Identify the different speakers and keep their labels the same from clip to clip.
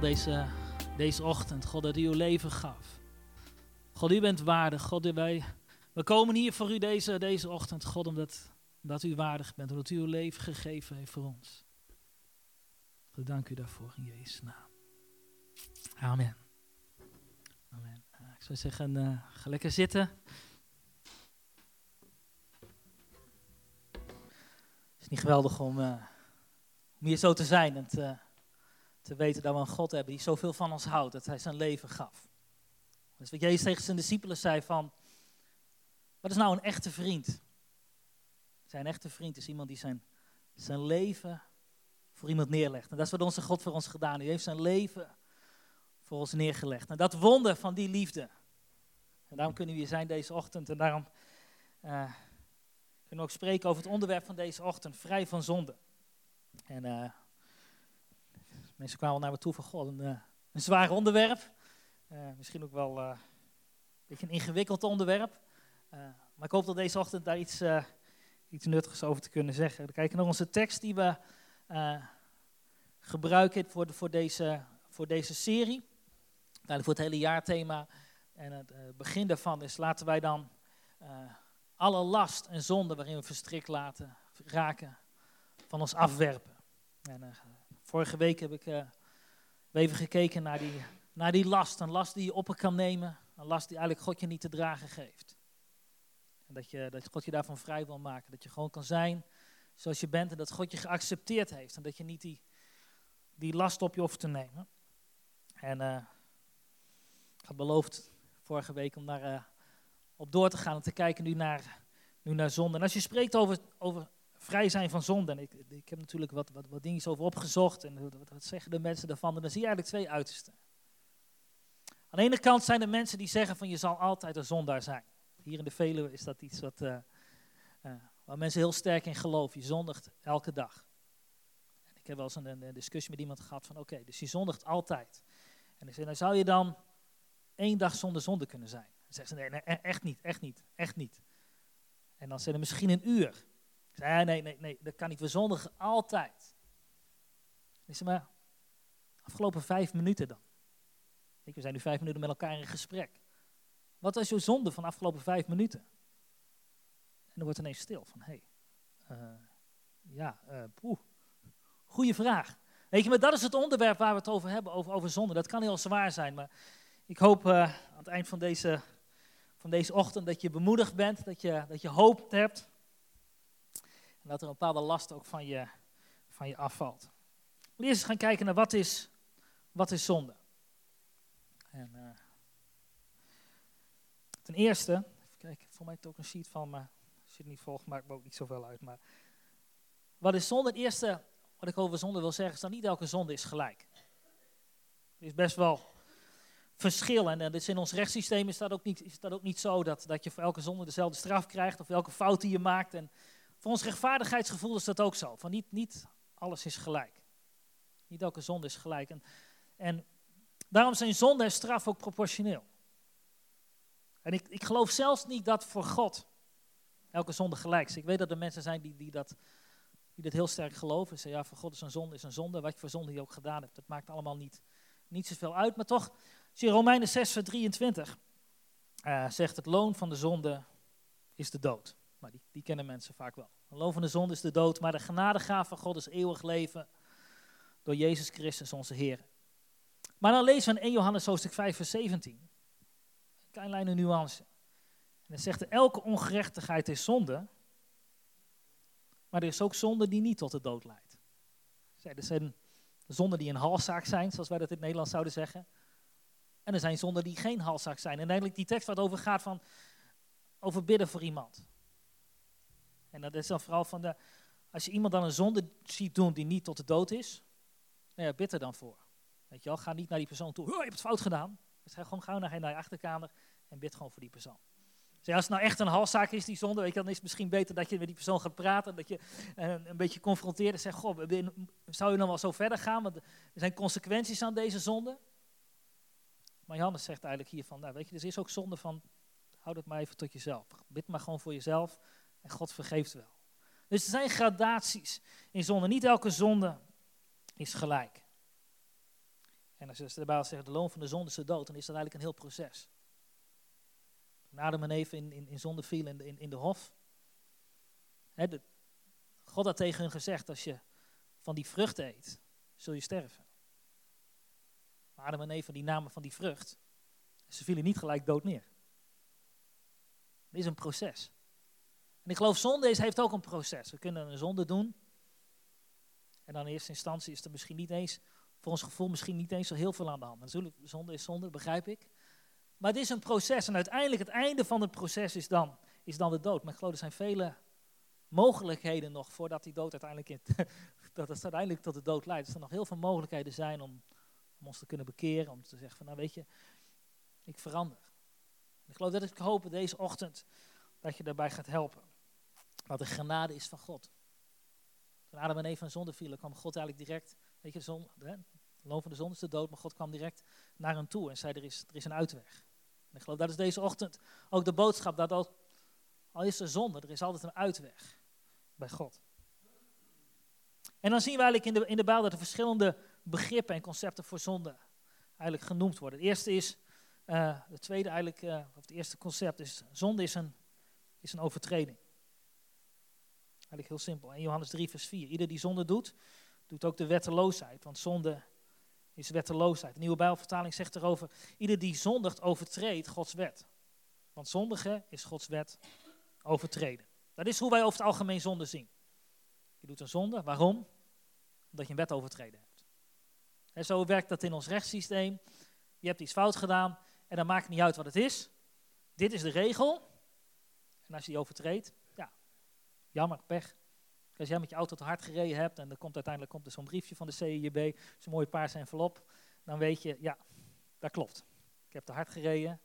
Speaker 1: deze, deze ochtend, God, dat u uw leven gaf. God, u bent waardig. God, wij, we komen hier voor u deze, deze ochtend, God, omdat, omdat u waardig bent, omdat u uw leven gegeven heeft voor ons. God, dank u daarvoor in Jezus' naam. Amen. Amen. Ik zou zeggen, uh, ga lekker zitten. Het is niet geweldig om, uh, om hier zo te zijn te, te weten dat we een God hebben die zoveel van ons houdt, dat hij zijn leven gaf. Dus wat Jezus tegen zijn discipelen zei van, wat is nou een echte vriend? Zijn echte vriend is iemand die zijn, zijn leven voor iemand neerlegt. En dat is wat onze God voor ons gedaan heeft. Heeft zijn leven voor ons neergelegd. En dat wonder van die liefde. En daarom kunnen we hier zijn deze ochtend. En daarom uh, kunnen we ook spreken over het onderwerp van deze ochtend. Vrij van zonde. En uh, mensen kwamen naar me toe van, god, een, uh, een zwaar onderwerp. misschien ook wel een beetje een ingewikkeld onderwerp. maar ik hoop dat deze ochtend daar iets, iets nuttigs over te kunnen zeggen. Dan kijken naar onze tekst die we gebruiken voor, voor, deze, voor deze serie. Nou, voor het hele jaarthema. En het begin daarvan is laten wij dan alle last en zonde waarin we verstrikt laten raken van ons afwerpen. En, uh, vorige week heb ik even gekeken naar die, naar die last. Een last die je op kan nemen. Een last die eigenlijk God je niet te dragen geeft. En dat, je, dat God je daarvan vrij wil maken. Dat je gewoon kan zijn zoals je bent. En dat God je geaccepteerd heeft. En dat je niet die, die last op je hoeft te nemen. En ik had beloofd vorige week om daar uh, op door te gaan en te kijken nu naar, nu naar zonde. En als je spreekt over, over vrij zijn van zonde, en ik, ik heb natuurlijk wat, wat, wat dingen over opgezocht en wat, zeggen de mensen daarvan, dan zie je eigenlijk twee uitersten. Aan de ene kant zijn er mensen die zeggen van je zal altijd een zondaar zijn. Hier in de Veluwe is dat iets wat, uh, uh, waar mensen heel sterk in geloven. Je zondigt elke dag. En ik heb wel eens een, een discussie met iemand gehad van oké, dus je zondigt altijd. En ik zei, nou zou je dan één dag zonder zonde kunnen zijn. Dan zeggen ze, nee, nee, e-, echt niet, echt niet, echt niet. En dan zijn er misschien een uur. Zei, nee, nee, nee, dat kan niet. We zondigen altijd. Zeg, maar afgelopen vijf minuten dan. We zijn nu vijf minuten met elkaar in gesprek. Wat was jouw zonde van de afgelopen vijf minuten? En dan wordt ineens stil van, hé, hey, uh, ja, uh, poeh, goede vraag. Weet je, maar dat is het onderwerp waar we het over hebben, over, over zonde. Dat kan heel zwaar zijn, maar ik hoop aan het eind van deze, van deze ochtend dat je bemoedigd bent, dat je, dat je hoop hebt. En dat er een bepaalde last ook van je, van je afvalt. We eerst gaan kijken naar wat is, wat is zonde. En, uh, ten eerste, even kijken, voor mij toch een sheet van, maar als je het niet volgt, maakt me ook niet zoveel uit. Maar wat is zonde? Het eerste wat ik over zonde wil zeggen, is dat niet elke zonde is gelijk. Er is best wel verschil. En dus in ons rechtssysteem is dat ook niet, is dat ook niet zo dat, dat je voor elke zonde dezelfde straf krijgt of elke fout die je maakt. En voor ons rechtvaardigheidsgevoel is dat ook zo. Van niet, niet alles is gelijk. Niet elke zonde is gelijk. En, en daarom zijn zonde en straf ook proportioneel. En ik, ik geloof zelfs niet dat voor God elke zonde gelijk is. Ik weet dat er mensen zijn die, die, dat, die dat heel sterk geloven. Ze zeggen, ja, voor God is een zonde is een zonde. Wat je voor zonde je ook gedaan hebt, dat maakt allemaal niet, niet zoveel uit. Maar toch Zie je Romeinen 6, vers 23 uh, zegt het loon van de zonde is de dood. Maar die, kennen mensen vaak wel. De zonde is de dood, maar de genadegaaf van God is eeuwig leven door Jezus Christus onze Heer. Maar dan lezen we in 1 Johannes hoofdstuk 5 vers 17. Een klein kleine nuance. En dan zegt er, elke ongerechtigheid is zonde, maar er is ook zonde die niet tot de dood leidt. Er zijn zonden die een halszaak zijn, zoals wij dat in het Nederlands zouden zeggen. En er zijn zonden die geen halszak zijn. En eigenlijk die tekst wat over gaat van over bidden voor iemand. En dat is dan vooral van de, als je iemand dan een zonde ziet doen die niet tot de dood is, nou ja, bid er dan voor. Weet je wel, ga niet naar die persoon toe, oh, je hebt het fout gedaan. Dus ga gewoon gauw naar, naar je achterkamer en bid gewoon voor die persoon. Dus als het nou echt een halszaak is, die zonde, weet je, dan is het misschien beter dat je met die persoon gaat praten, dat je een, een beetje confronteert en zegt, goh, zou je dan wel zo verder gaan, want er zijn consequenties aan deze zonde. Maar Johannes zegt eigenlijk hier van, nou weet je, er is ook zonde van, houd het maar even tot jezelf. Bid maar gewoon voor jezelf en God vergeeft wel. Dus er zijn gradaties in zonde. Niet elke zonde is gelijk. En als de Bijbel zegt, de loon van de zonde is de dood, dan is dat eigenlijk een heel proces. Adam en Eve in, in, in zonde vielen in de, in, de hof. God had tegen hun gezegd, als je van die vrucht eet, zul je sterven. Adam en Eva die namen van die vrucht. Ze vielen niet gelijk dood neer. Het is een proces. En ik geloof, zonde is, heeft ook een proces. We kunnen een zonde doen. En dan in eerste instantie is er misschien niet eens, voor ons gevoel, misschien niet eens zo heel veel aan de hand. Zonde is zonde, begrijp ik. Maar het is een proces. En uiteindelijk, het einde van het proces is dan, is dan de dood. Maar ik geloof, er zijn vele mogelijkheden nog voordat die dood uiteindelijk, in, dat het uiteindelijk tot de dood leidt. Dat er nog heel veel mogelijkheden zijn om, om ons te kunnen bekeren. Om te zeggen van, nou weet je, ik verander. Ik geloof dat ik hoop deze ochtend dat je daarbij gaat helpen. Dat de genade is van God. Toen Adam en Eva in zonde vielen, kwam God eigenlijk direct, weet je, zon, de loon van de zon is de dood, maar God kwam direct naar hen toe en zei er is, er is een uitweg. En ik geloof dat is deze ochtend ook de boodschap, dat al, is er zonde, er is altijd een uitweg bij God. En dan zien we eigenlijk in de, in de Bijbel dat er verschillende begrippen en concepten voor zonde eigenlijk genoemd worden. Het eerste is, uh, het tweede eigenlijk, uh, of het eerste concept is, zonde is een, is een overtreding. Eigenlijk heel simpel. In Johannes 3 vers 4, ieder die zonde doet, doet ook de wetteloosheid, want zonde is wetteloosheid. De nieuwe Bijbelvertaling zegt erover, ieder die zondigt overtreedt Gods wet. Want zondigen is Gods wet overtreden. Dat is hoe wij over het algemeen zonde zien. Je doet een zonde, waarom? Omdat je een wet overtreden hebt. En zo werkt dat in ons rechtssysteem. Je hebt iets fout gedaan en dan maakt het niet uit wat het is. Dit is de regel. En als je die overtreedt, ja, jammer, pech. Als jij met je auto te hard gereden hebt en er komt uiteindelijk komt er zo'n briefje van de CIB, zo'n mooie paarse envelop, dan weet je, ja, dat klopt. Ik heb te hard gereden.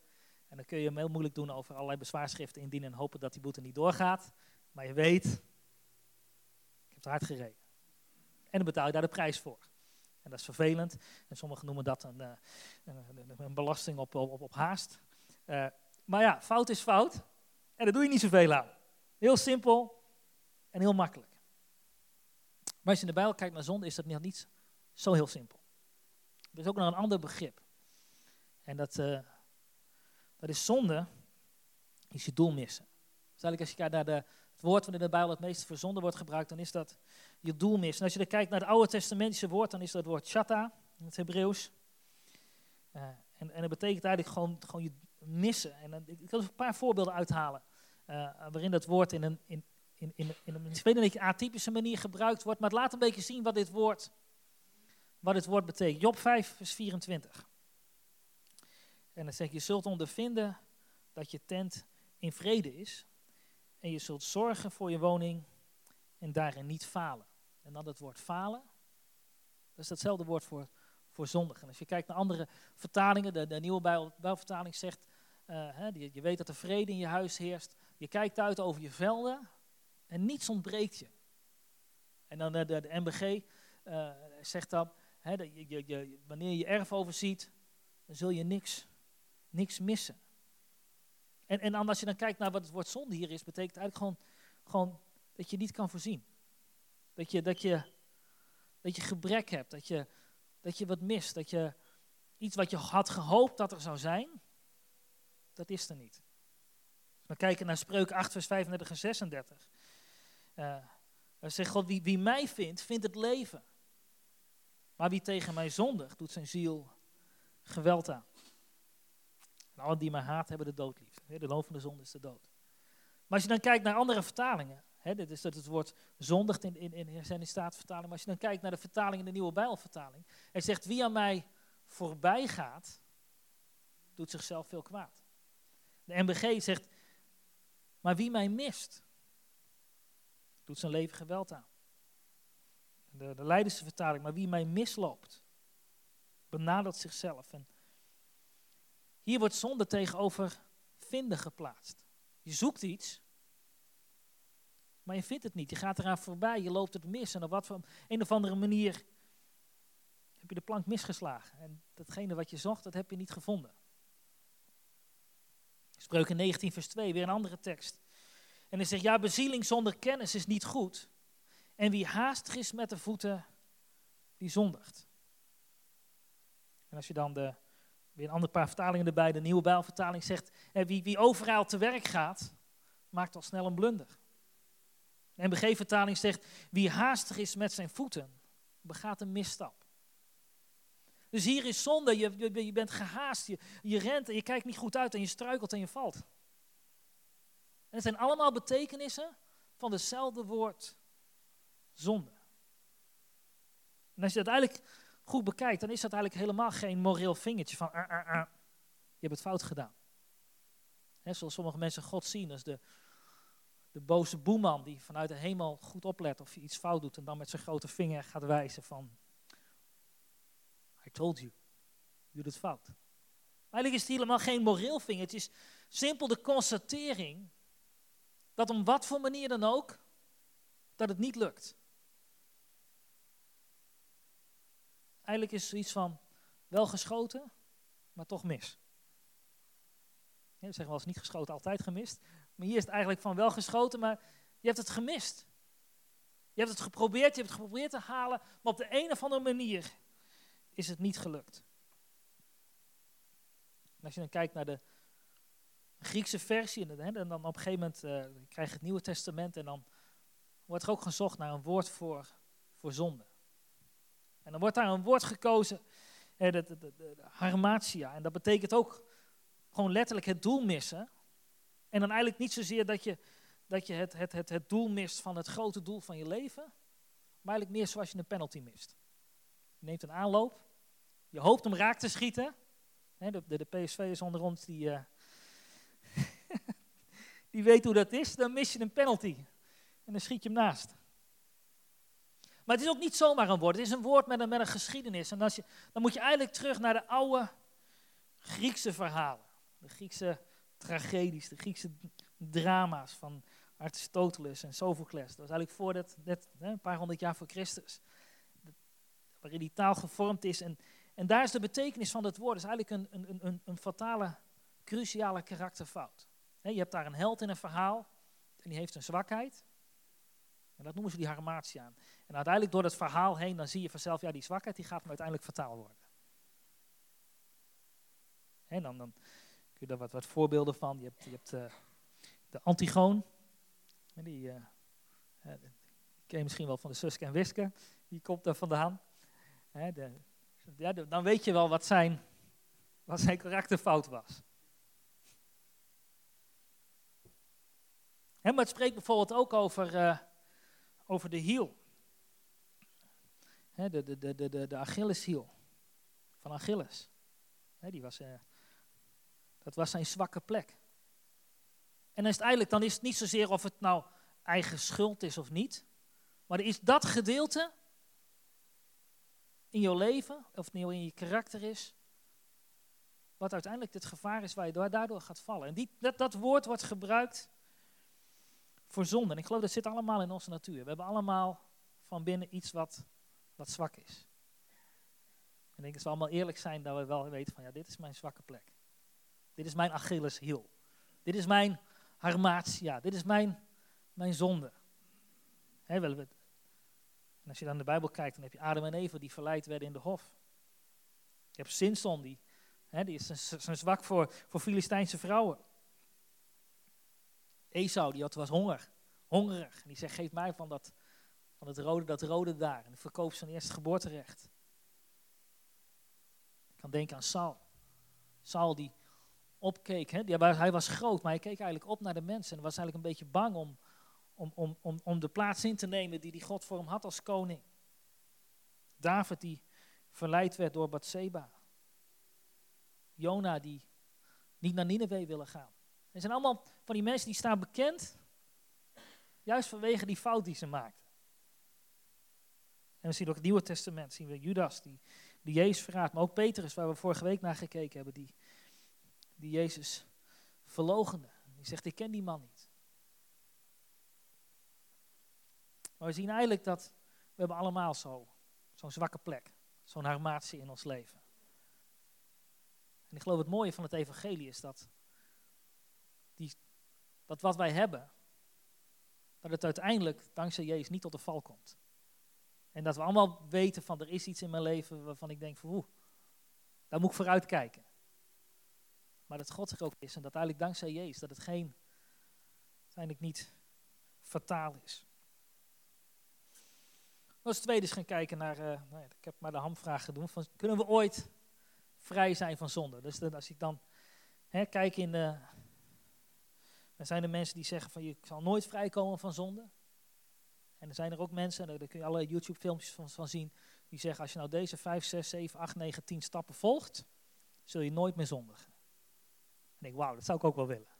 Speaker 1: En dan kun je hem heel moeilijk doen over allerlei bezwaarschriften indienen en hopen dat die boete niet doorgaat. Maar je weet, ik heb te hard gereden. En dan betaal je daar de prijs voor. En dat is vervelend. En sommigen noemen dat een, uh, een, een belasting op, op, op haast. Uh, maar ja, fout is fout. En daar doe je niet zoveel aan. Heel simpel en heel makkelijk. Maar als je in de Bijbel kijkt naar zonde, is dat niet zo heel simpel. Er is ook nog een ander begrip. En dat, uh, dat is zonde, is je doel missen. Dus eigenlijk als je kijkt naar de, het woord wat in de Bijbel het meest voor zonde wordt gebruikt, dan is dat je doel missen. En als je dan kijkt naar het Oude Testamentische woord, dan is dat het woord shatta in het Hebreeuws. Uh, en, en dat betekent eigenlijk gewoon, gewoon je missen. En dan, ik wil een paar voorbeelden uithalen. Uh, waarin dat woord in een, in, in, in, in een, weet niet, atypische manier gebruikt wordt. Maar het laat een beetje zien wat dit woord, wat dit woord betekent. Job 5, vers 24. En dan zegt je zult ondervinden dat je tent in vrede is. En je zult zorgen voor je woning en daarin niet falen. En dan het woord falen, dat is hetzelfde woord voor, voor zondig. En als je kijkt naar andere vertalingen, de, de nieuwe Bijbelvertaling zegt, hè, je, weet dat er vrede in je huis heerst. Je kijkt uit over je velden en niets ontbreekt je. En dan de, de, de MBG uh, zegt dan, je, je, wanneer je erf overziet, dan zul je niks, niks missen. En, en als je dan kijkt naar wat het woord zonde hier is, betekent eigenlijk gewoon, gewoon dat je niet kan voorzien. Dat je, dat je, dat je gebrek hebt, dat je, dat je wat mist, dat je iets wat je had gehoopt dat er zou zijn, dat is er niet. We kijken naar Spreuken 8, vers 35 en 36. Uh, dan zegt God, wie, wie mij vindt, vindt het leven. Maar wie tegen mij zondigt, doet zijn ziel geweld aan. En allen die mij haat, hebben de dood lief. De loon van de zonde is de dood. Maar als je dan kijkt naar andere vertalingen, hè, dit is dat het woord zondigt in, in, in zijn staatvertaling, maar als je dan kijkt naar de vertaling in de nieuwe Bijbelvertaling, hij zegt, wie aan mij voorbij gaat, doet zichzelf veel kwaad. De MBG zegt, maar wie mij mist, doet zijn leven geweld aan. De, de vertaling, maar wie mij misloopt, benadert zichzelf. En hier wordt zonde tegenover vinden geplaatst. Je zoekt iets, maar je vindt het niet. Je gaat eraan voorbij, je loopt het mis. En op wat voor een of andere manier heb je de plank misgeslagen. En datgene wat je zocht, dat heb je niet gevonden. Spreuken 19 vers 2, weer een andere tekst. En hij zegt, ja, bezieling zonder kennis is niet goed. En wie haastig is met de voeten, die zondigt. En als je dan de, weer een ander paar vertalingen erbij, de nieuwe Bijbelvertaling zegt, wie, wie overal te werk gaat, maakt al snel een blunder. De NBG-vertaling zegt, wie haastig is met zijn voeten, begaat een misstap. Dus hier is zonde, je, je, bent gehaast, je, rent en je kijkt niet goed uit en je struikelt en je valt. En het zijn allemaal betekenissen van hetzelfde woord zonde. En als je dat eigenlijk goed bekijkt, dan is dat eigenlijk helemaal geen moreel vingertje van, ah, ah, ah, je hebt het fout gedaan. He, zoals sommige mensen God zien als de, de boze boeman die vanuit de hemel goed oplet of je iets fout doet en dan met zijn grote vinger gaat wijzen van, told you, je doet het fout. Eigenlijk is het helemaal geen moreel vingertje, het is simpel de constatering dat om wat voor manier dan ook, dat het niet lukt. Eigenlijk is er iets van wel geschoten, maar toch mis. Ja, zeggen wel eens niet geschoten, altijd gemist. Maar hier is het eigenlijk van wel geschoten, maar je hebt het gemist. Je hebt het geprobeerd, je hebt het geprobeerd te halen, maar op de een of andere manier is het niet gelukt. Als je dan kijkt naar de Griekse versie, en dan op een gegeven moment uh, krijg je het Nieuwe Testament en dan wordt er ook gezocht naar een woord voor, voor zonde. En dan wordt daar een woord gekozen, eh, de, de harmatia. En dat betekent ook gewoon letterlijk het doel missen. En dan eigenlijk niet zozeer dat je, dat je het, het, het, het doel mist van het grote doel van je leven, maar eigenlijk meer zoals je een penalty mist. Je neemt een aanloop, je hoopt hem raak te schieten. de, de, de PSV is onder ons, die, uh, die weet hoe dat is. Dan mis je een penalty en dan schiet je hem naast. Maar het is ook niet zomaar een woord. Het is een woord met een, met een geschiedenis. En als je, dan moet je eigenlijk terug naar de oude Griekse verhalen. De Griekse tragedies, de Griekse drama's van Aristoteles en Sophocles. Dat was eigenlijk voor dat, dat een paar honderd jaar voor Christus. Waarin die taal gevormd is. En, en daar is de betekenis van het woord is eigenlijk een, een, een, een fatale, cruciale karakterfout. je hebt daar een held in een verhaal en die heeft een zwakheid. En dat noemen ze die harmatie aan. En uiteindelijk door dat verhaal heen, dan zie je vanzelf, ja, die zwakheid die gaat uiteindelijk fataal worden. En dan, dan kun je daar wat, wat voorbeelden van. Je hebt, je hebt uh, de Antigoon. Die, uh, die ken je misschien wel van de Suske en Wiske. Die komt daar vandaan. De, dan weet je wel wat zijn, wat zijn karakterfout was. Hè, maar het spreekt bijvoorbeeld ook over, uh, over de hiel de, de, de, de, de, Achilleshiel van Achilles. die was, uh, dat was zijn zwakke plek. En eigenlijk, dan is het niet zozeer of het nou eigen schuld is of niet. Maar er is dat gedeelte in jouw leven, of nou in je karakter is, wat uiteindelijk het gevaar is waar je daardoor gaat vallen. En die, dat, dat woord wordt gebruikt voor zonde. En ik geloof dat zit allemaal in onze natuur. We hebben allemaal van binnen iets wat wat zwak is. En ik denk dat we allemaal eerlijk zijn dat we wel weten van ja, dit is mijn zwakke plek. Dit is mijn Achilleshiel. Dit is mijn harmatia. Dit is mijn, mijn zonde. He, wel, en als je dan de Bijbel kijkt, dan heb je Adam en Eva die verleid werden in de hof. Je hebt Sinson, die, he, die is zijn zwak voor, voor Filistijnse vrouwen. Esau, die had, was honger, hongerig. En die zegt, geef mij van dat, van het rode, dat rode daar. En de verkoop van eerste geboorterecht. Ik kan denken aan Saul. Saul die opkeek. Hè? Die, hij was groot, maar hij keek eigenlijk op naar de mensen. En was eigenlijk een beetje bang om, om, om, om, om de plaats in te nemen die, die God voor hem had als koning. David die verleid werd door Bathseba. Jona die niet naar Nineveh willen gaan. Er zijn allemaal van die mensen die staan bekend, juist vanwege die fout die ze maakten. En we zien ook het Nieuwe Testament, zien we Judas die, die Jezus verraadt. Maar ook Petrus, waar we vorige week naar gekeken hebben, die, die Jezus verlogende. Die zegt, ik ken die man niet. Maar we zien eigenlijk dat we hebben allemaal zo, zo'n zwakke plek. Zo'n harmatie in ons leven. En ik geloof het mooie van het evangelie is dat, die, dat wat wij hebben, dat het uiteindelijk dankzij Jezus niet tot de val komt. En dat we allemaal weten van er is iets in mijn leven waarvan ik denk van oeh, Daar moet ik vooruit kijken. Maar dat God er ook is en dat eigenlijk dankzij Jezus, dat het geen, uiteindelijk niet fataal is. Als tweede is gaan kijken naar, uh, nou ja, ik heb maar de hamvraag gedaan, van, kunnen we ooit vrij zijn van zonde? Dus als ik dan hè, kijk in de, dan zijn er mensen die zeggen van je zal nooit vrijkomen van zonde. En er zijn er ook mensen, daar kun je alle YouTube filmpjes van, van zien, die zeggen als je nou deze 5, 6, 7, 8, 9, 10 stappen volgt, zul je nooit meer zondigen. En ik denk, wauw, dat zou ik ook wel willen.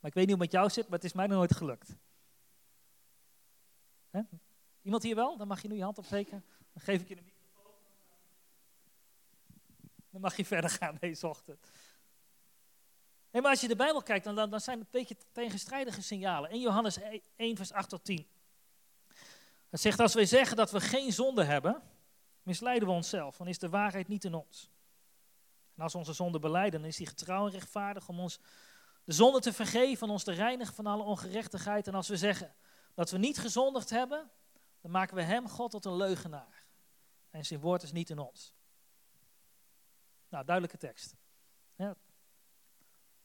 Speaker 1: Maar ik weet niet hoe het met jou zit, maar het is mij nog nooit gelukt. Iemand hier wel? Dan mag je nu je hand opsteken. Dan geef ik je de microfoon. Dan mag je verder gaan deze ochtend. Nee, maar als je de Bijbel kijkt, dan, dan zijn het een beetje tegenstrijdige signalen. In Johannes 1, vers 8 tot 10. Het zegt, als wij zeggen dat we geen zonde hebben, misleiden we onszelf. Dan is de waarheid niet in ons. En als onze zonde beleiden, dan is hij getrouw en rechtvaardig om ons de zonde te vergeven, ons te reinigen van alle ongerechtigheid. En als we zeggen dat we niet gezondigd hebben, dan maken we hem, God, tot een leugenaar. En zijn woord is niet in ons. Nou, duidelijke tekst.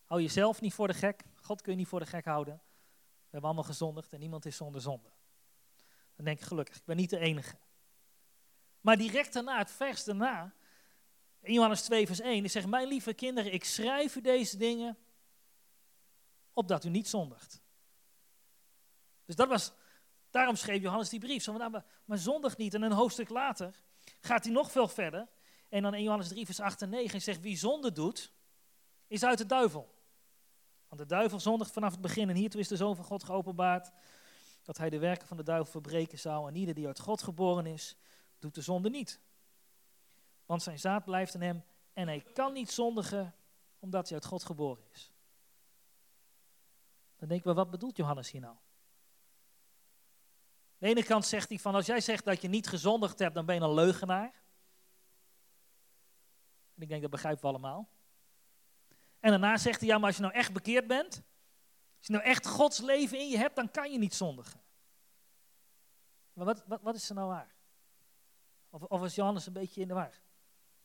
Speaker 1: Hou jezelf niet voor de gek. God kun je niet voor de gek houden. We hebben allemaal gezondigd en niemand is zonder zonde. Dan denk ik gelukkig, ik ben niet de enige. Maar direct daarna, het vers daarna, in Johannes 2 vers 1, zegt, mijn lieve kinderen, ik schrijf u deze dingen, opdat u niet zondigt. Dus dat was, daarom schreef Johannes die brief. Zo, nou, maar, maar zondig niet. En een hoofdstuk later gaat hij nog veel verder. En dan in Johannes 3 vers 8 en 9 zegt, wie zonde doet, is uit de duivel. Want de duivel zondigt vanaf het begin en hiertoe is de Zoon van God geopenbaard dat hij de werken van de duivel verbreken zou en ieder die uit God geboren is, doet de zonde niet. Want zijn zaad blijft in hem en hij kan niet zondigen omdat hij uit God geboren is. Dan denken we, wat bedoelt Johannes hier nou? De ene kant zegt hij van, als jij zegt dat je niet gezondigd hebt, dan ben je een leugenaar. En ik denk, dat begrijpen we allemaal. En daarna zegt hij, ja, maar als je nou echt bekeerd bent, als je nou echt Gods leven in je hebt, dan kan je niet zondigen. Maar wat, wat, wat is er nou waar? Of, of is Johannes een beetje in de war?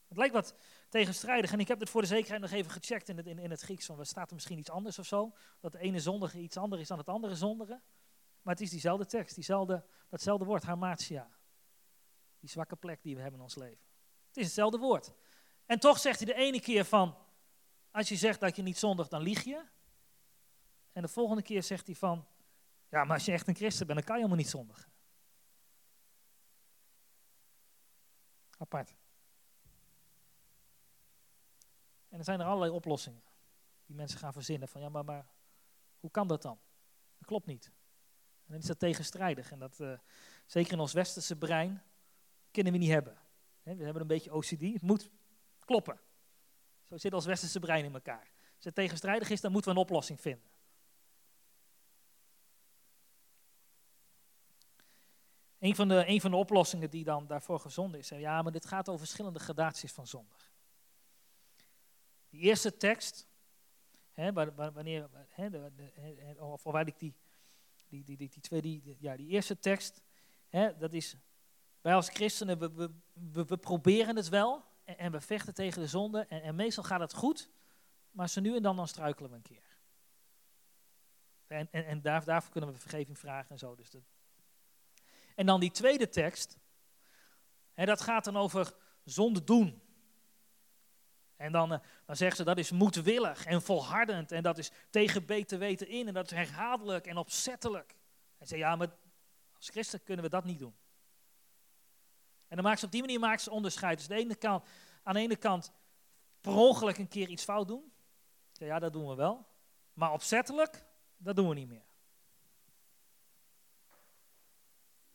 Speaker 1: Het lijkt wat tegenstrijdig. En ik heb het voor de zekerheid nog even gecheckt in het, in, in het Grieks. Van, staat er misschien iets anders of zo? Dat de ene zondige iets anders is dan het andere zondige. Maar het is diezelfde tekst, diezelfde, datzelfde woord, harmatia. Die zwakke plek die we hebben in ons leven. Het is hetzelfde woord. En toch zegt hij de ene keer van, als je zegt dat je niet zondigt, dan lieg je. En de volgende keer zegt hij van, ja, maar als je echt een christen bent, dan kan je helemaal niet zondigen. Apart. En er zijn er allerlei oplossingen die mensen gaan verzinnen van, ja, maar, maar hoe kan dat dan? Dat klopt niet. En dan is dat tegenstrijdig. En dat, uh, zeker in ons westerse brein, kunnen we niet hebben. we hebben een beetje OCD, het moet kloppen. Zo zit ons westerse brein in elkaar. Als het tegenstrijdig is, dan moeten we een oplossing vinden. Een van, de, een van de oplossingen die dan daarvoor gezonden is, ja, maar dit gaat over verschillende gradaties van zonde. Die eerste tekst, hè, wanneer, hè, de, of waar ik die, die, die, die, die, twee, die, ja, die eerste tekst, hè, dat is, wij als christenen, we, we, we, proberen het wel en, en, we vechten tegen de zonde en, en meestal gaat het goed, maar zo nu en dan dan struikelen we een keer. En, en, en daar, daarvoor kunnen we vergeving vragen en zo. Dus dat, en dan die tweede tekst, hè, dat gaat dan over zonde doen. En dan, uh, dan zeggen ze dat is moedwillig en volhardend en dat is tegen beter weten in en dat is herhaaldelijk en opzettelijk. En ze ja, maar als christen kunnen we dat niet doen. En dan maakt ze op die manier maakt ze onderscheid. Dus de ene kant, aan de ene kant per ongeluk een keer iets fout doen. Ja, dat doen we wel. Maar opzettelijk, dat doen we niet meer.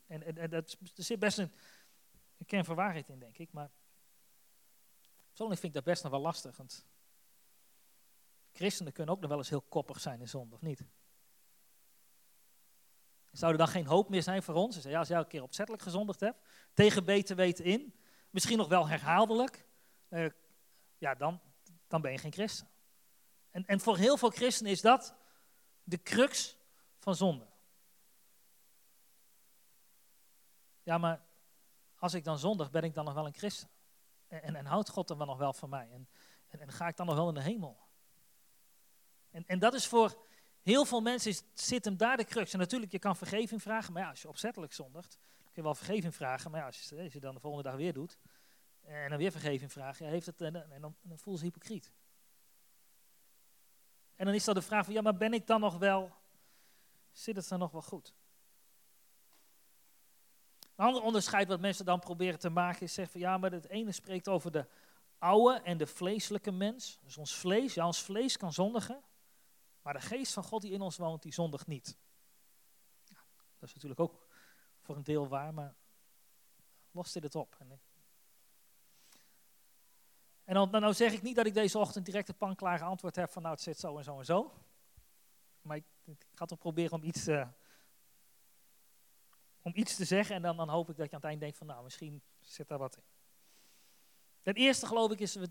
Speaker 1: En, dat, er zit best een, een kern waarheid in, denk ik. Maar persoonlijk vind ik dat best nog wel lastig. Christenen kunnen ook nog wel eens heel koppig zijn in zonde, of niet? Zou er dan geen hoop meer zijn voor ons? Ja, als jij een keer opzettelijk gezondigd hebt, tegen beter weten in, misschien nog wel herhaaldelijk, uh, ja, dan, dan ben je geen christen. En, en voor heel veel christenen is dat de crux van zonde. Ja, maar als ik dan zondig ben ik dan nog wel een christen? En, en, houdt God dan wel nog wel van mij? En, en, en, ga ik dan nog wel in de hemel? En, en dat is voor heel veel mensen, zit hem daar de crux. En natuurlijk, je kan vergeving vragen, maar ja, als je opzettelijk zondigt, kun je wel vergeving vragen. Maar ja, als je, als je dan de volgende dag weer doet, en dan weer vergeving vragen, heeft het, en, dan, dan voel je hypocriet. En dan is dat de vraag van, ja, maar ben ik dan nog wel, zit het dan nog wel goed? Een ander onderscheid wat mensen dan proberen te maken is zeggen van, ja, maar het ene spreekt over de oude en de vleeselijke mens. Dus ons vlees, ja, ons vlees kan zondigen, maar de geest van God die in ons woont, die zondigt niet. Ja, dat is natuurlijk ook voor een deel waar, maar lost dit het op. En en dan, nou zeg ik niet dat ik deze ochtend direct een panklare antwoord heb van nou het zit zo en zo en zo. Maar ik, ik ga toch proberen om iets, uh, om iets te zeggen en dan, dan hoop ik dat je aan het eind denkt van nou misschien zit daar wat in. Het eerste geloof ik is, we,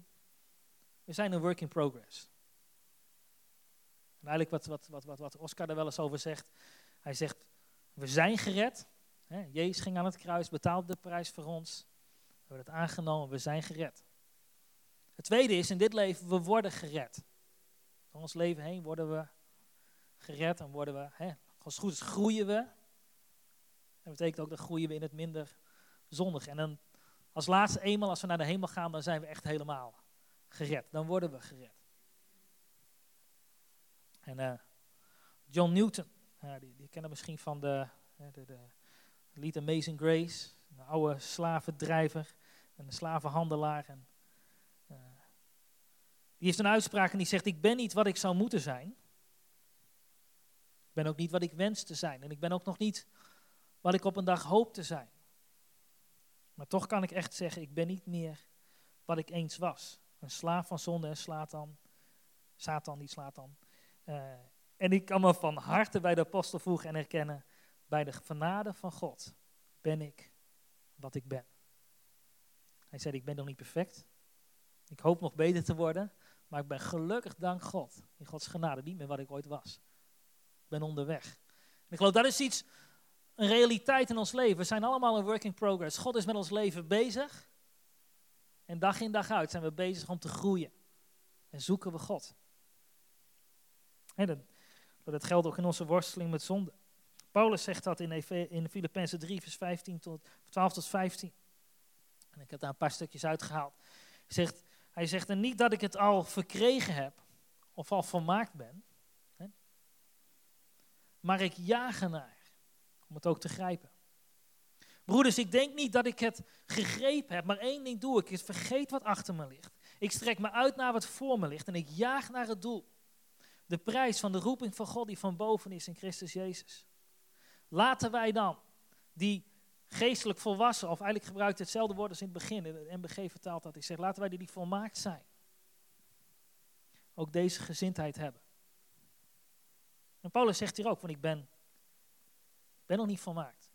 Speaker 1: we zijn een work in progress. En eigenlijk wat, wat, wat, wat, wat Oscar er wel eens over zegt. Hij zegt, we zijn gered. Hè, Jezus ging aan het kruis, betaalde de prijs voor ons. We hebben het aangenomen, we zijn gered. Het tweede is, in dit leven, we worden gered. Door ons leven heen worden we gered en worden we, als het goed is, groeien we. Dat betekent ook dat groeien we in het minder zondig. En dan als laatste eenmaal, als we naar de hemel gaan, dan zijn we echt helemaal gered. Dan worden we gered. En uh, John Newton, die, kennen misschien van de, de, de lied Amazing Grace. Een oude slavendrijver en een slavenhandelaar. En die heeft een uitspraak en die zegt, ik ben niet wat ik zou moeten zijn. Ik ben ook niet wat ik wens te zijn. En ik ben ook nog niet wat ik op een dag hoop te zijn. Maar toch kan ik echt zeggen, ik ben niet meer wat ik eens was. Een slaaf van zonde en Satan. Satan, niet Satan. Uh, en ik kan me van harte bij de apostel voegen en herkennen, bij de genade van God ben ik wat ik ben. Hij zei, ik ben nog niet perfect. Ik hoop nog beter te worden. Maar ik ben gelukkig, dank God, in Gods genade, niet meer wat ik ooit was. Ik ben onderweg. En ik geloof dat is iets, een realiteit in ons leven. We zijn allemaal een work in progress. God is met ons leven bezig. En dag in dag uit zijn we bezig om te groeien. En zoeken we God. En dat, geldt ook in onze worsteling met zonde. Paulus zegt dat in, in Filippenzen 3, vers 15 tot, 12 tot 15. En ik heb daar een paar stukjes uitgehaald. Hij zegt, hij zegt er niet dat ik het al verkregen heb of al volmaakt ben. Hè? Maar ik jaag ernaar om het ook te grijpen. Broeders, ik denk niet dat ik het gegrepen heb, maar één ding doe ik, is vergeet wat achter me ligt. Ik strek me uit naar wat voor me ligt en ik jaag naar het doel. De prijs van de roeping van God die van boven is in Christus Jezus. Laten wij dan, die geestelijk volwassen, of eigenlijk gebruikt hetzelfde woord als in het begin, in het MBG vertaalt dat. Ik zeg, laten wij die volmaakt zijn. Ook deze gezindheid hebben. En Paulus zegt hier ook, van ik ben, ben nog niet volmaakt.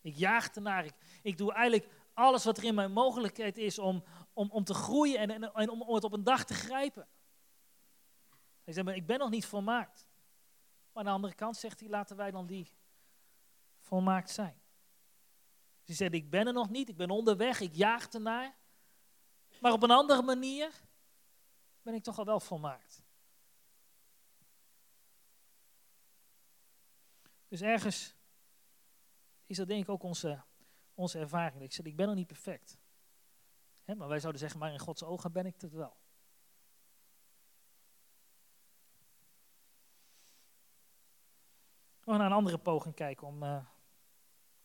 Speaker 1: Ik jaag ernaar, ik, doe eigenlijk alles wat er in mijn mogelijkheid is om, om, om te groeien en, en, om, om het op een dag te grijpen. Hij zegt, ik ben nog niet volmaakt. Maar aan de andere kant zegt hij, laten wij dan die volmaakt zijn. Ze zei, ik ben er nog niet, ik ben onderweg, ik jaag ernaar. Maar op een andere manier ben ik toch al wel volmaakt. Dus ergens is dat denk ik ook onze, onze ervaring. Ik zeg, ik ben nog niet perfect. maar wij zouden zeggen, maar in Gods ogen ben ik het wel. We gaan naar een andere poging kijken om uh,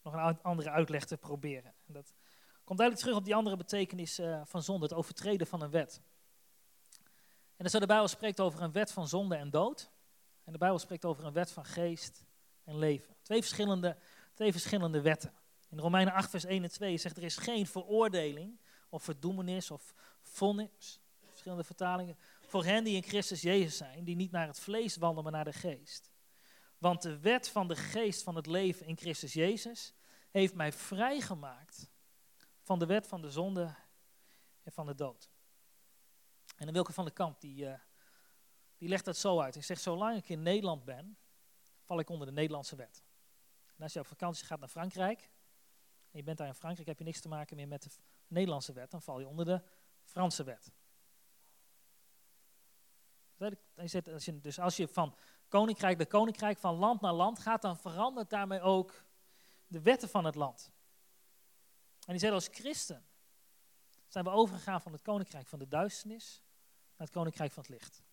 Speaker 1: nog een andere uitleg te proberen. En dat komt duidelijk terug op die andere betekenis uh, van zonde, het overtreden van een wet. En dan zo de Bijbel spreekt over een wet van zonde en dood. En de Bijbel spreekt over een wet van geest en leven. Twee verschillende, twee verschillende wetten. In Romeinen 8, vers 1 en 2 zegt er is geen veroordeling of verdoemenis of vonnis, verschillende vertalingen, voor hen die in Christus Jezus zijn, die niet naar het vlees wandelen, maar naar de geest. Want de wet van de geest van het leven in Christus Jezus heeft mij vrijgemaakt van de wet van de zonde en van de dood. En dan Wilke van de Kamp, die, uh, die legt dat zo uit. Hij zegt, zolang ik in Nederland ben, val ik onder de Nederlandse wet. En als je op vakantie gaat naar Frankrijk, en je bent daar in Frankrijk, heb je niks te maken meer met de Nederlandse wet, dan val je onder de Franse wet. Dus als je van koninkrijk naar koninkrijk, van land naar land gaat, dan verandert daarmee ook de wetten van het land. En die zegt als christen zijn we overgegaan van het koninkrijk van de duisternis naar het koninkrijk van het licht.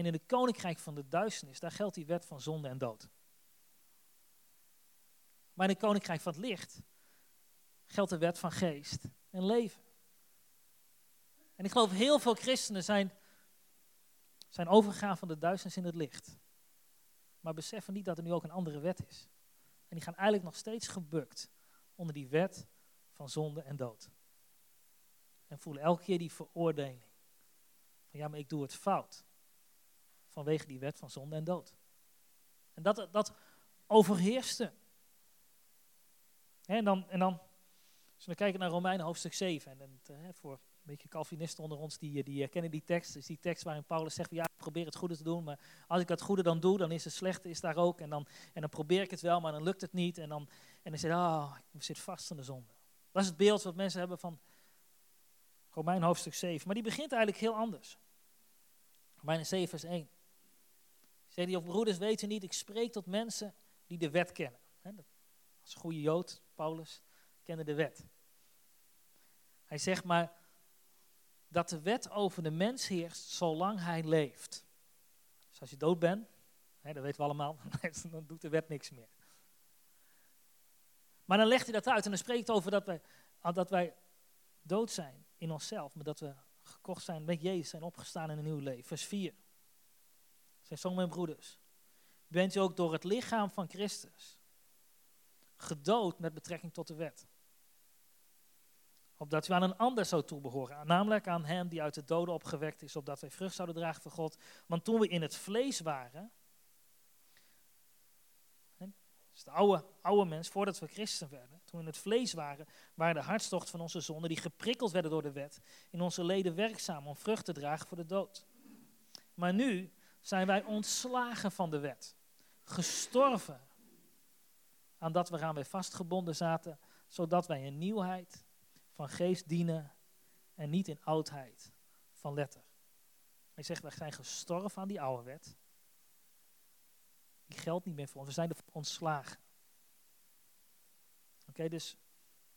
Speaker 1: En in het koninkrijk van de duisternis, daar geldt die wet van zonde en dood. Maar in het koninkrijk van het licht geldt de wet van geest en leven. En ik geloof heel veel christenen zijn, zijn overgegaan van de duisternis in het licht. Maar beseffen niet dat er nu ook een andere wet is. En die gaan eigenlijk nog steeds gebukt onder die wet van zonde en dood. En voelen elke keer die veroordeling. Van ja, maar ik doe het fout. Vanwege die wet van zonde en dood. En dat, dat overheerste. En dan, en dan, als we kijken naar Romeinen hoofdstuk 7, en, voor een beetje Calvinisten onder ons, die, die herkennen die tekst. is die tekst waarin Paulus zegt, ja, ik probeer het goede te doen, maar als ik het goede dan doe, dan is het slechte is daar ook. En dan, en dan probeer ik het wel, maar dan lukt het niet. En dan, en dan zegt oh, ik zit vast in de zonde. Dat is het beeld wat mensen hebben van Romein hoofdstuk 7. Maar die begint eigenlijk heel anders. Romeinen 7 vers 1. Zegt hij, of broeders weten niet, ik spreek tot mensen die de wet kennen. Als goede Jood, Paulus, kende de wet. Hij zegt maar dat de wet over de mens heerst zolang hij leeft. Dus als je dood bent, dat weten we allemaal, dan doet de wet niks meer. Maar dan legt hij dat uit en dan spreekt over dat wij, dat wij dood zijn in onszelf, maar dat we gekocht zijn met Jezus, zijn opgestaan in een nieuw leven. Vers 4. Zijn zo mijn broeders. Bent u ook door het lichaam van Christus gedood met betrekking tot de wet. Opdat u aan een ander zou toebehoren, namelijk aan hem die uit de doden opgewekt is, opdat wij vrucht zouden dragen voor God. Want toen we in het vlees waren, de oude, oude mens, voordat we christen werden, toen we in het vlees waren, waren de hartstocht van onze zonden, die geprikkeld werden door de wet, in onze leden werkzaam om vrucht te dragen voor de dood. Maar nu zijn wij ontslagen van de wet, gestorven aan dat waaraan wij vastgebonden zaten, zodat wij in nieuwheid van geest dienen en niet in oudheid van letter. Hij zegt, wij zijn gestorven aan die oude wet. Die geldt niet meer voor ons. We zijn er ontslagen. Oké, dus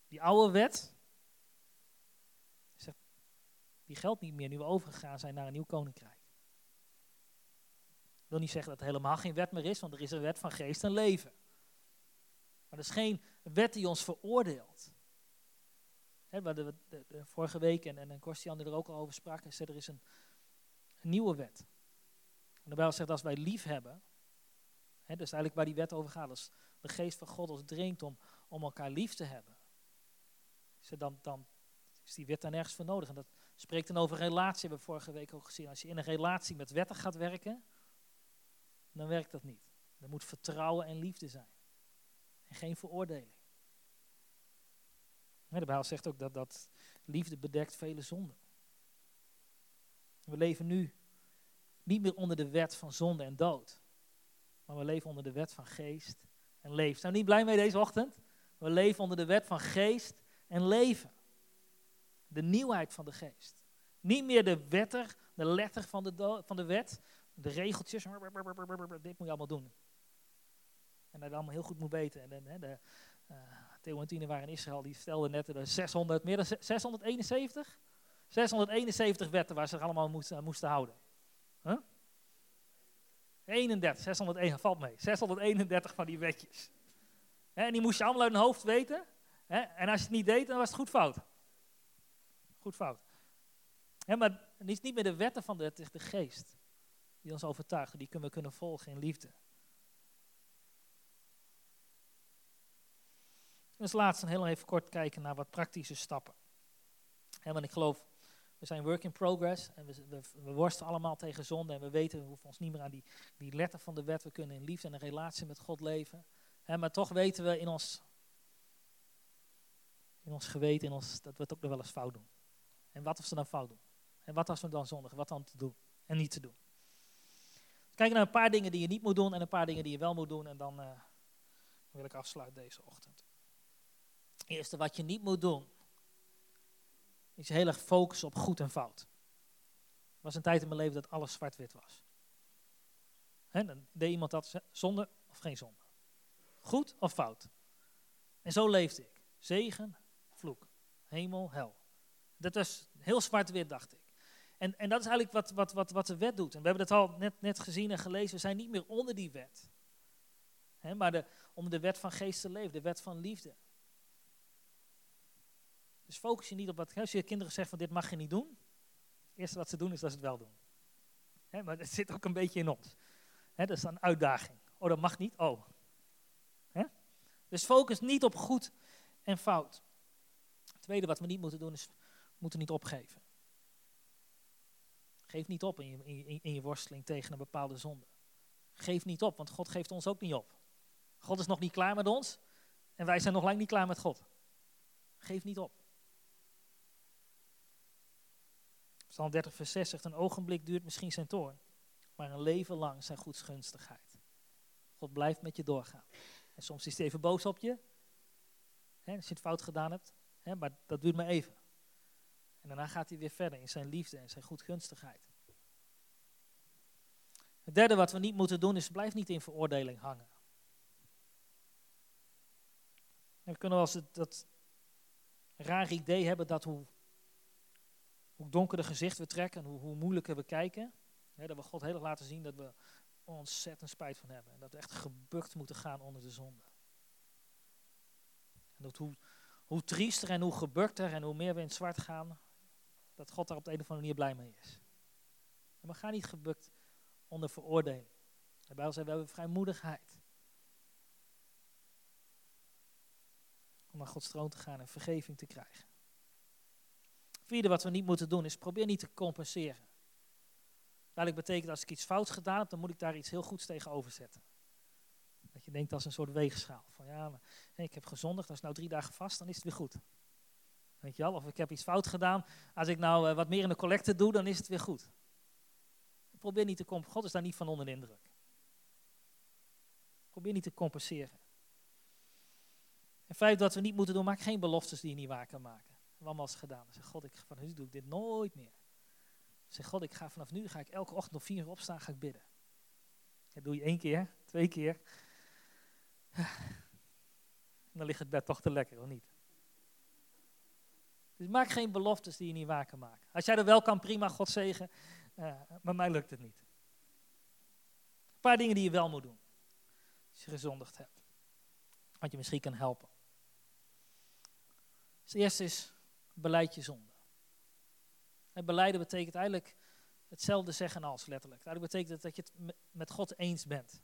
Speaker 1: die oude wet, die geldt niet meer nu we overgegaan zijn naar een nieuw koninkrijk. Wil niet zeggen dat er helemaal geen wet meer is, want er is een wet van geest en leven. Maar er is geen wet die ons veroordeelt. He, we de, vorige week, en, en, en Korstian er ook al over sprak, is er is een, nieuwe wet. En de Bijbel zegt als wij lief hebben, he, dus eigenlijk waar die wet over gaat, als de geest van God ons dringt om, om elkaar lief te hebben, dan, dan is die wet daar nergens voor nodig. En dat spreekt dan over relatie, hebben we vorige week ook gezien. Als je in een relatie met wetten gaat werken, dan werkt dat niet. Er moet vertrouwen en liefde zijn geen veroordeling. De Bijbel zegt ook dat, dat liefde bedekt vele zonden. We leven nu niet meer onder de wet van zonde en dood. Maar we leven onder de wet van geest en leven. Zijn we niet blij mee deze ochtend? We leven onder de wet van geest en leven. De nieuwheid van de geest. Niet meer de wetter, de letter van de, van de wet. De regeltjes. Dit moet je allemaal doen. En dat allemaal heel goed moet weten. En, de, uh, Theo waren in Israël, die stelden net de 600, meer dan 671? 671 wetten waar ze zich allemaal moesten, moesten houden. Huh? 31, 601, valt mee. 631 van die wetjes. en die moest je allemaal uit hun hoofd weten. en als je het niet deed, dan was het goed fout. Goed fout. maar het is niet meer de wetten van de, de geest die ons overtuigen. Die kunnen we kunnen volgen in liefde. Dus laatst heel even kort kijken naar wat praktische stappen. En want ik geloof, we zijn work in progress en we, we, worstelen allemaal tegen zonde en we weten, we hoeven ons niet meer aan die, die letter van de wet, we kunnen in liefde en een relatie met God leven. maar toch weten we in ons, in ons geweten, in ons, dat we het ook nog wel eens fout doen. En wat als we dan fout doen? En wat als we dan zondigen? Wat dan te doen en niet te doen? Kijken naar een paar dingen die je niet moet doen en een paar dingen die je wel moet doen en dan uh, wil ik afsluiten deze ochtend. eerste wat je niet moet doen, is heel erg focussen op goed en fout. Er was een tijd in mijn leven dat alles zwart-wit was. Dan deed iemand dat zonde of geen zonde. Goed of fout. En zo leefde ik. Zegen, vloek. Hemel, hel. Dat was heel zwart-wit, dacht ik. En, en dat is eigenlijk wat, wat, wat, wat de wet doet. En we hebben het al net, net gezien en gelezen. We zijn niet meer onder die wet. Maar de, om de wet van geest te leven, de wet van liefde. Dus focus je niet op wat. Als je kinderen zegt van dit mag je niet doen. Het eerste wat ze doen is dat ze het wel doen. Maar het zit ook een beetje in ons. Dat is een uitdaging. Oh, dat mag niet. Oh. Dus focus niet op goed en fout. Het tweede wat we niet moeten doen is, moeten niet opgeven. Geef niet op in je, in, worsteling tegen een bepaalde zonde. Geef niet op, want God geeft ons ook niet op. God is nog niet klaar met ons en wij zijn nog lang niet klaar met God. Geef niet op. Psalm 30 vers 6 zegt, een ogenblik duurt misschien zijn toorn, maar een leven lang zijn goedsgunstigheid. God blijft met je doorgaan. En soms is hij even boos op je, hè, als je het fout gedaan hebt, hè, maar dat duurt maar even. En daarna gaat hij weer verder in zijn liefde en zijn goedgunstigheid. Het derde wat we niet moeten doen is, blijf niet in veroordeling hangen. we kunnen wel eens dat raar idee hebben dat hoe, hoe donkerder gezicht we trekken, hoe, hoe moeilijker we kijken, hè, dat we God heel erg laten zien dat we ontzettend spijt van hebben. En dat we echt gebukt moeten gaan onder de zonde. En dat hoe, hoe triester en hoe gebukter en hoe meer we in het zwart gaan, dat God daar op de een of andere manier blij mee is. En we gaan niet gebukt onder veroordeling. De Bijbel zegt, we hebben vrijmoedigheid. Om naar Gods troon te gaan en vergeving te krijgen. Vierde wat we niet moeten doen is probeer niet te compenseren. Dat betekent als ik iets fout gedaan heb, dan moet ik daar iets heel goeds tegenover zetten. Dat je denkt als een soort weegschaal. Van ja, maar, ik heb gezondigd, dat is nou drie dagen vast, dan is het weer goed. Weet je wel, of ik heb iets fout gedaan. Als ik nou uh, wat meer in de collecte doe, dan is het weer goed. Probeer niet te compenseren. God is daar niet van onder de indruk. Probeer niet te compenseren. En vijf, dat we niet moeten doen, maak geen beloftes die je niet waar kan maken. We allemaal gedaan. Zeg, God, ik, van nu doe ik dit nooit meer. Zeg, God, ik ga vanaf nu ga ik elke ochtend om vier uur opstaan, ga ik bidden. Dat doe je één keer, twee keer. Dan ligt het bed toch te lekker, of niet? Dus maak geen beloftes die je niet waar kan maken. Als jij er wel kan, prima, God zegen. Uh, maar mij lukt het niet. Een paar dingen die je wel moet doen. Als je gezondigd hebt. Wat je misschien kan helpen. Het eerste is, beleid je zonde. En beleiden betekent eigenlijk hetzelfde zeggen als letterlijk. Eigenlijk betekent dat je het met God eens bent.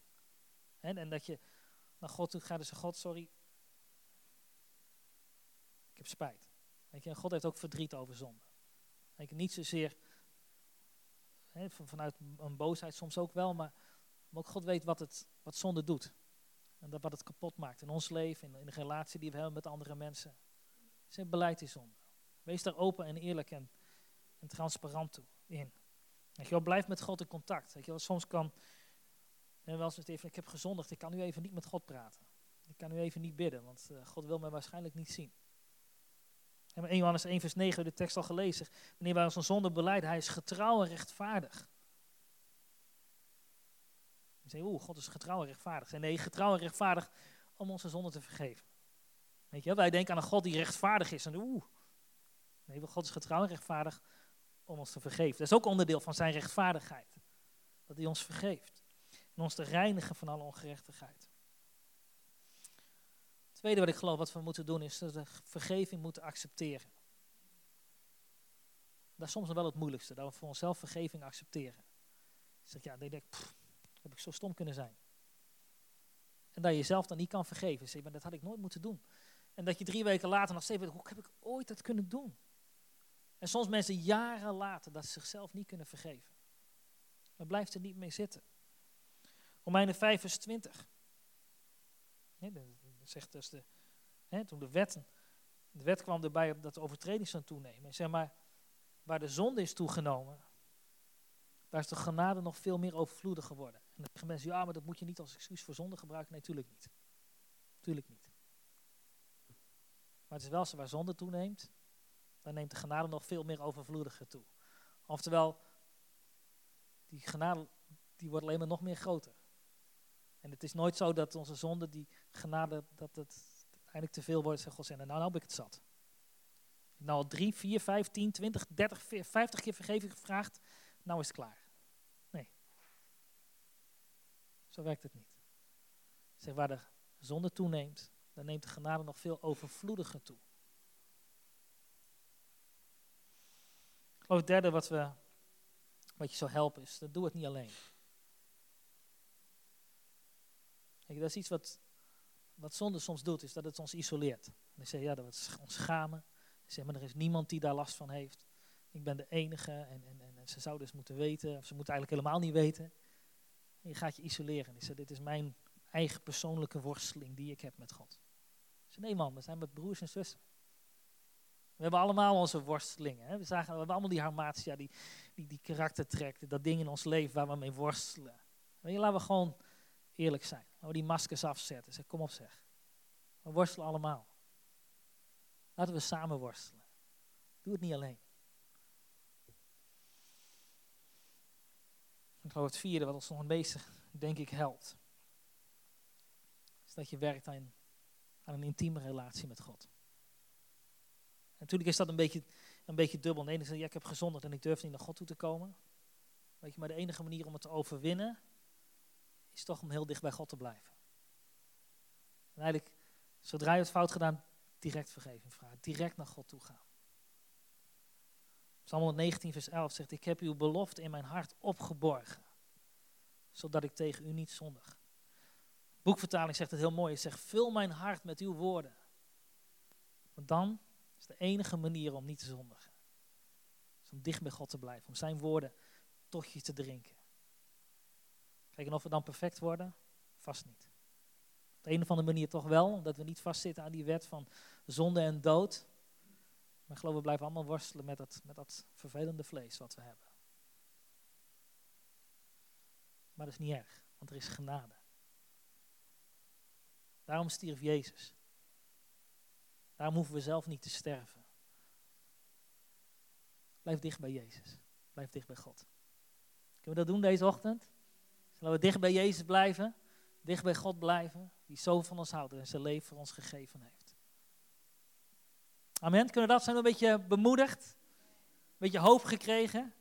Speaker 1: En dat je naar God toe gaat en zegt, God, sorry, ik heb spijt. Weet je, God heeft ook verdriet over zonde. Weet je, niet zozeer vanuit een boosheid soms ook wel, maar, ook God weet wat, het, wat zonde doet. En dat wat het kapot maakt in ons leven, in, in de relatie die we hebben met andere mensen. Zijn beleid is zonde. Wees daar open en eerlijk en, en transparant toe, in. Weet je blijf met God in contact. Weet je soms kan, en wel eens even, ik heb gezondigd, ik kan nu even niet met God praten. Ik kan nu even niet bidden, want uh, God wil mij waarschijnlijk niet zien. En 1 Johannes 1 vers 9, de tekst al gelezen. Wanneer wij onze zonde beleiden, hij is getrouw en rechtvaardig. Je zegt, oeh, God is getrouw en rechtvaardig. Nee, getrouw en rechtvaardig om onze zonde te vergeven. Weet je, wij denken aan een God die rechtvaardig is. En oeh, nee, God is getrouw en rechtvaardig om ons te vergeven. Dat is ook onderdeel van zijn rechtvaardigheid. Dat hij ons vergeeft. En ons te reinigen van alle ongerechtigheid tweede wat ik geloof wat we moeten doen is dat we vergeving moeten accepteren. Dat is soms wel het moeilijkste, dat we voor onszelf vergeving accepteren. Je zegt, ja, dan denk ik, heb ik zo stom kunnen zijn. En dat je jezelf dan niet kan vergeven. Zeg, maar dat had ik nooit moeten doen. En dat je drie weken later nog steeds weet, hoe heb ik ooit dat kunnen doen? En soms mensen jaren later dat ze zichzelf niet kunnen vergeven. Maar blijft er niet mee zitten. Romeinen 5 vers 20 zegt dus de, hè, toen de wet, de wet kwam erbij dat de overtreding zou toenemen. Zeg maar, waar de zonde is toegenomen, daar is de genade nog veel meer overvloedig geworden. En dan zeggen mensen, ja, maar dat moet je niet als excuus voor zonde gebruiken. Nee, natuurlijk niet. Tuurlijk niet. Maar het is wel zo, waar zonde toeneemt, dan neemt de genade nog veel meer overvloediger toe. Oftewel, die genade die wordt alleen maar nog meer groter. En het is nooit zo dat onze zonde, die genade, dat het uiteindelijk te veel wordt. Zegt God, nou, nou heb ik het zat. Nou al drie, vier, vijf, tien, twintig, dertig, vijftig keer vergeving gevraagd, nou is het klaar. Nee. Zo werkt het niet. Zeg, waar de zonde toeneemt, dan neemt de genade nog veel overvloediger toe. Ik het derde wat, we, wat je zou helpen is, dat doe het niet alleen. Dat is iets wat, wat zonde soms doet, is dat het ons isoleert. En dan zeg ja, dat we ons schamen. Zeg maar, er is niemand die daar last van heeft. Ik ben de enige en, en, en, ze zouden dus moeten weten, of ze moeten eigenlijk helemaal niet weten. En je gaat je isoleren. Zegt, dit is mijn eigen persoonlijke worsteling die ik heb met God. Zeg, nee man, we zijn met broers en zussen. We hebben allemaal onze worstelingen. Hè? We, zagen, we hebben allemaal die harmatia, die, die, die karaktertrek, dat ding in ons leven waar we mee worstelen. Weet laten we gewoon eerlijk zijn. Laten we die maskers afzetten. Zeg, kom op zeg. We worstelen allemaal. Laten we samen worstelen. Doe het niet alleen. Ik geloof het vierde wat ons nog een beetje, denk ik, helpt. Is dat je werkt aan, aan een intieme relatie met God. natuurlijk is dat een beetje, een beetje dubbel. Nee, ja, ik heb gezonderd en ik durf niet naar God toe te komen. Weet je, maar de enige manier om het te overwinnen is toch om heel dicht bij God te blijven. En eigenlijk, zodra je het fout gedaan, direct vergeving vragen. Direct naar God toe gaan. Psalm 119 vers 11 zegt, ik heb uw belofte in mijn hart opgeborgen, zodat ik tegen u niet zondig. Boekvertaling zegt het heel mooi, het zegt, vul mijn hart met uw woorden. Want dan is de enige manier om niet te zondigen. Is om dicht bij God te blijven, om zijn woorden tot je te drinken. Kijk, of we dan perfect worden? Vast niet. Op de een of andere manier toch wel, omdat we niet vastzitten aan die wet van zonde en dood. Maar geloof, we blijven allemaal worstelen met dat, met dat vervelende vlees wat we hebben. Maar dat is niet erg, want er is genade. Daarom stierf Jezus. Daarom hoeven we zelf niet te sterven. Blijf dicht bij Jezus. Blijf dicht bij God. Kunnen we dat doen deze ochtend? Zullen we dicht bij Jezus blijven? Dicht bij God blijven? Die zo van ons houdt en zijn leven voor ons gegeven heeft. Amen. Kunnen we dat zijn een beetje bemoedigd? Een beetje hoop gekregen?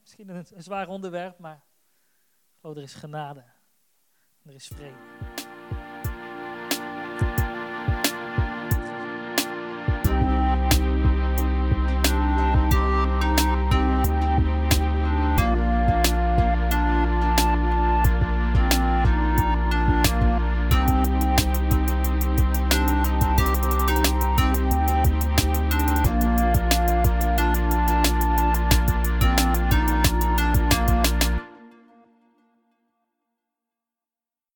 Speaker 1: Misschien een, zwaar onderwerp, maar ik geloof er is genade. En er is vrede.